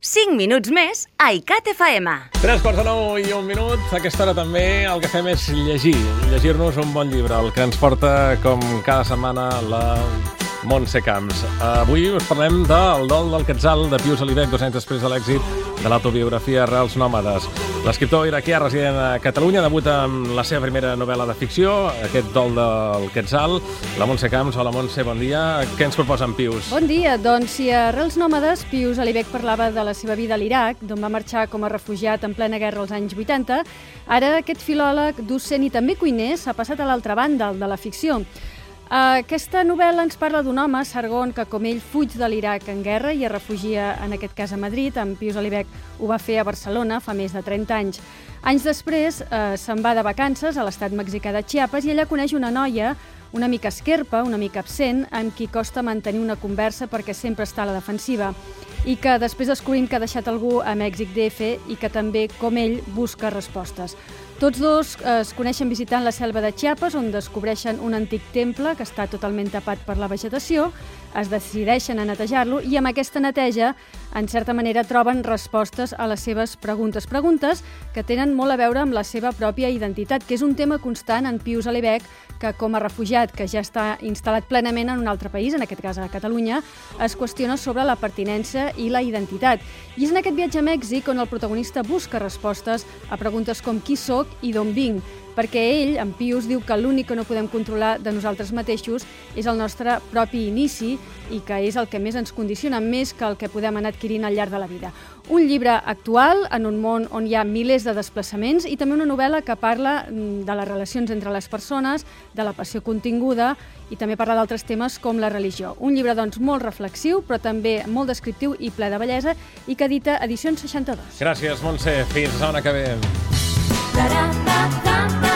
5 minuts més a ICAT FM. 3 quarts de 9 i un minut. A aquesta hora també el que fem és llegir. Llegir-nos un bon llibre, el que ens porta, com cada setmana, la Montse Camps. Avui us parlem del dol del Quetzal de Pius Alibec, dos anys després de l'èxit de l'autobiografia Reals Nòmades. L'escriptor iraquià resident a Catalunya debuta amb la seva primera novel·la de ficció, aquest dol del Quetzal. La Montse Camps, hola Montse, bon dia. Què ens proposa en Pius? Bon dia. Doncs si a Reals Nòmades, Pius Alibec parlava de la seva vida a l'Iraq, d'on va marxar com a refugiat en plena guerra als anys 80, ara aquest filòleg, docent i també cuiner s'ha passat a l'altra banda, el de la ficció. Aquesta novel·la ens parla d'un home, Sargon, que com ell fuig de l'Iraq en guerra i es refugia, en aquest cas, a Madrid. En Pius Alibec ho va fer a Barcelona fa més de 30 anys. Anys després eh, se'n va de vacances a l'estat mexicà de Chiapas i allà coneix una noia una mica esquerpa, una mica absent, amb qui costa mantenir una conversa perquè sempre està a la defensiva i que després descobrim que ha deixat algú a Mèxic DF i que també, com ell, busca respostes. Tots dos es coneixen visitant la selva de Chiapas, on descobreixen un antic temple que està totalment tapat per la vegetació, es decideixen a netejar-lo i amb aquesta neteja, en certa manera, troben respostes a les seves preguntes. Preguntes que tenen molt a veure amb la seva pròpia identitat, que és un tema constant en Pius Alibec, que com a refugiat que ja està instal·lat plenament en un altre país, en aquest cas a Catalunya, es qüestiona sobre la pertinença i la identitat. I és en aquest viatge a Mèxic on el protagonista busca respostes a preguntes com qui sóc i d'on vinc, perquè ell, en Pius, diu que l'únic que no podem controlar de nosaltres mateixos és el nostre propi inici i que és el que més ens condiciona, més que el que podem anar adquirint al llarg de la vida. Un llibre actual en un món on hi ha milers de desplaçaments i també una novel·la que parla mm, de les relacions entre les persones, de la passió continguda i també parla d'altres temes com la religió. Un llibre, doncs, molt reflexiu, però també molt descriptiu i ple de bellesa i que edita Edicions 62. Gràcies, Montse. Fins la setmana que ve. da da da da.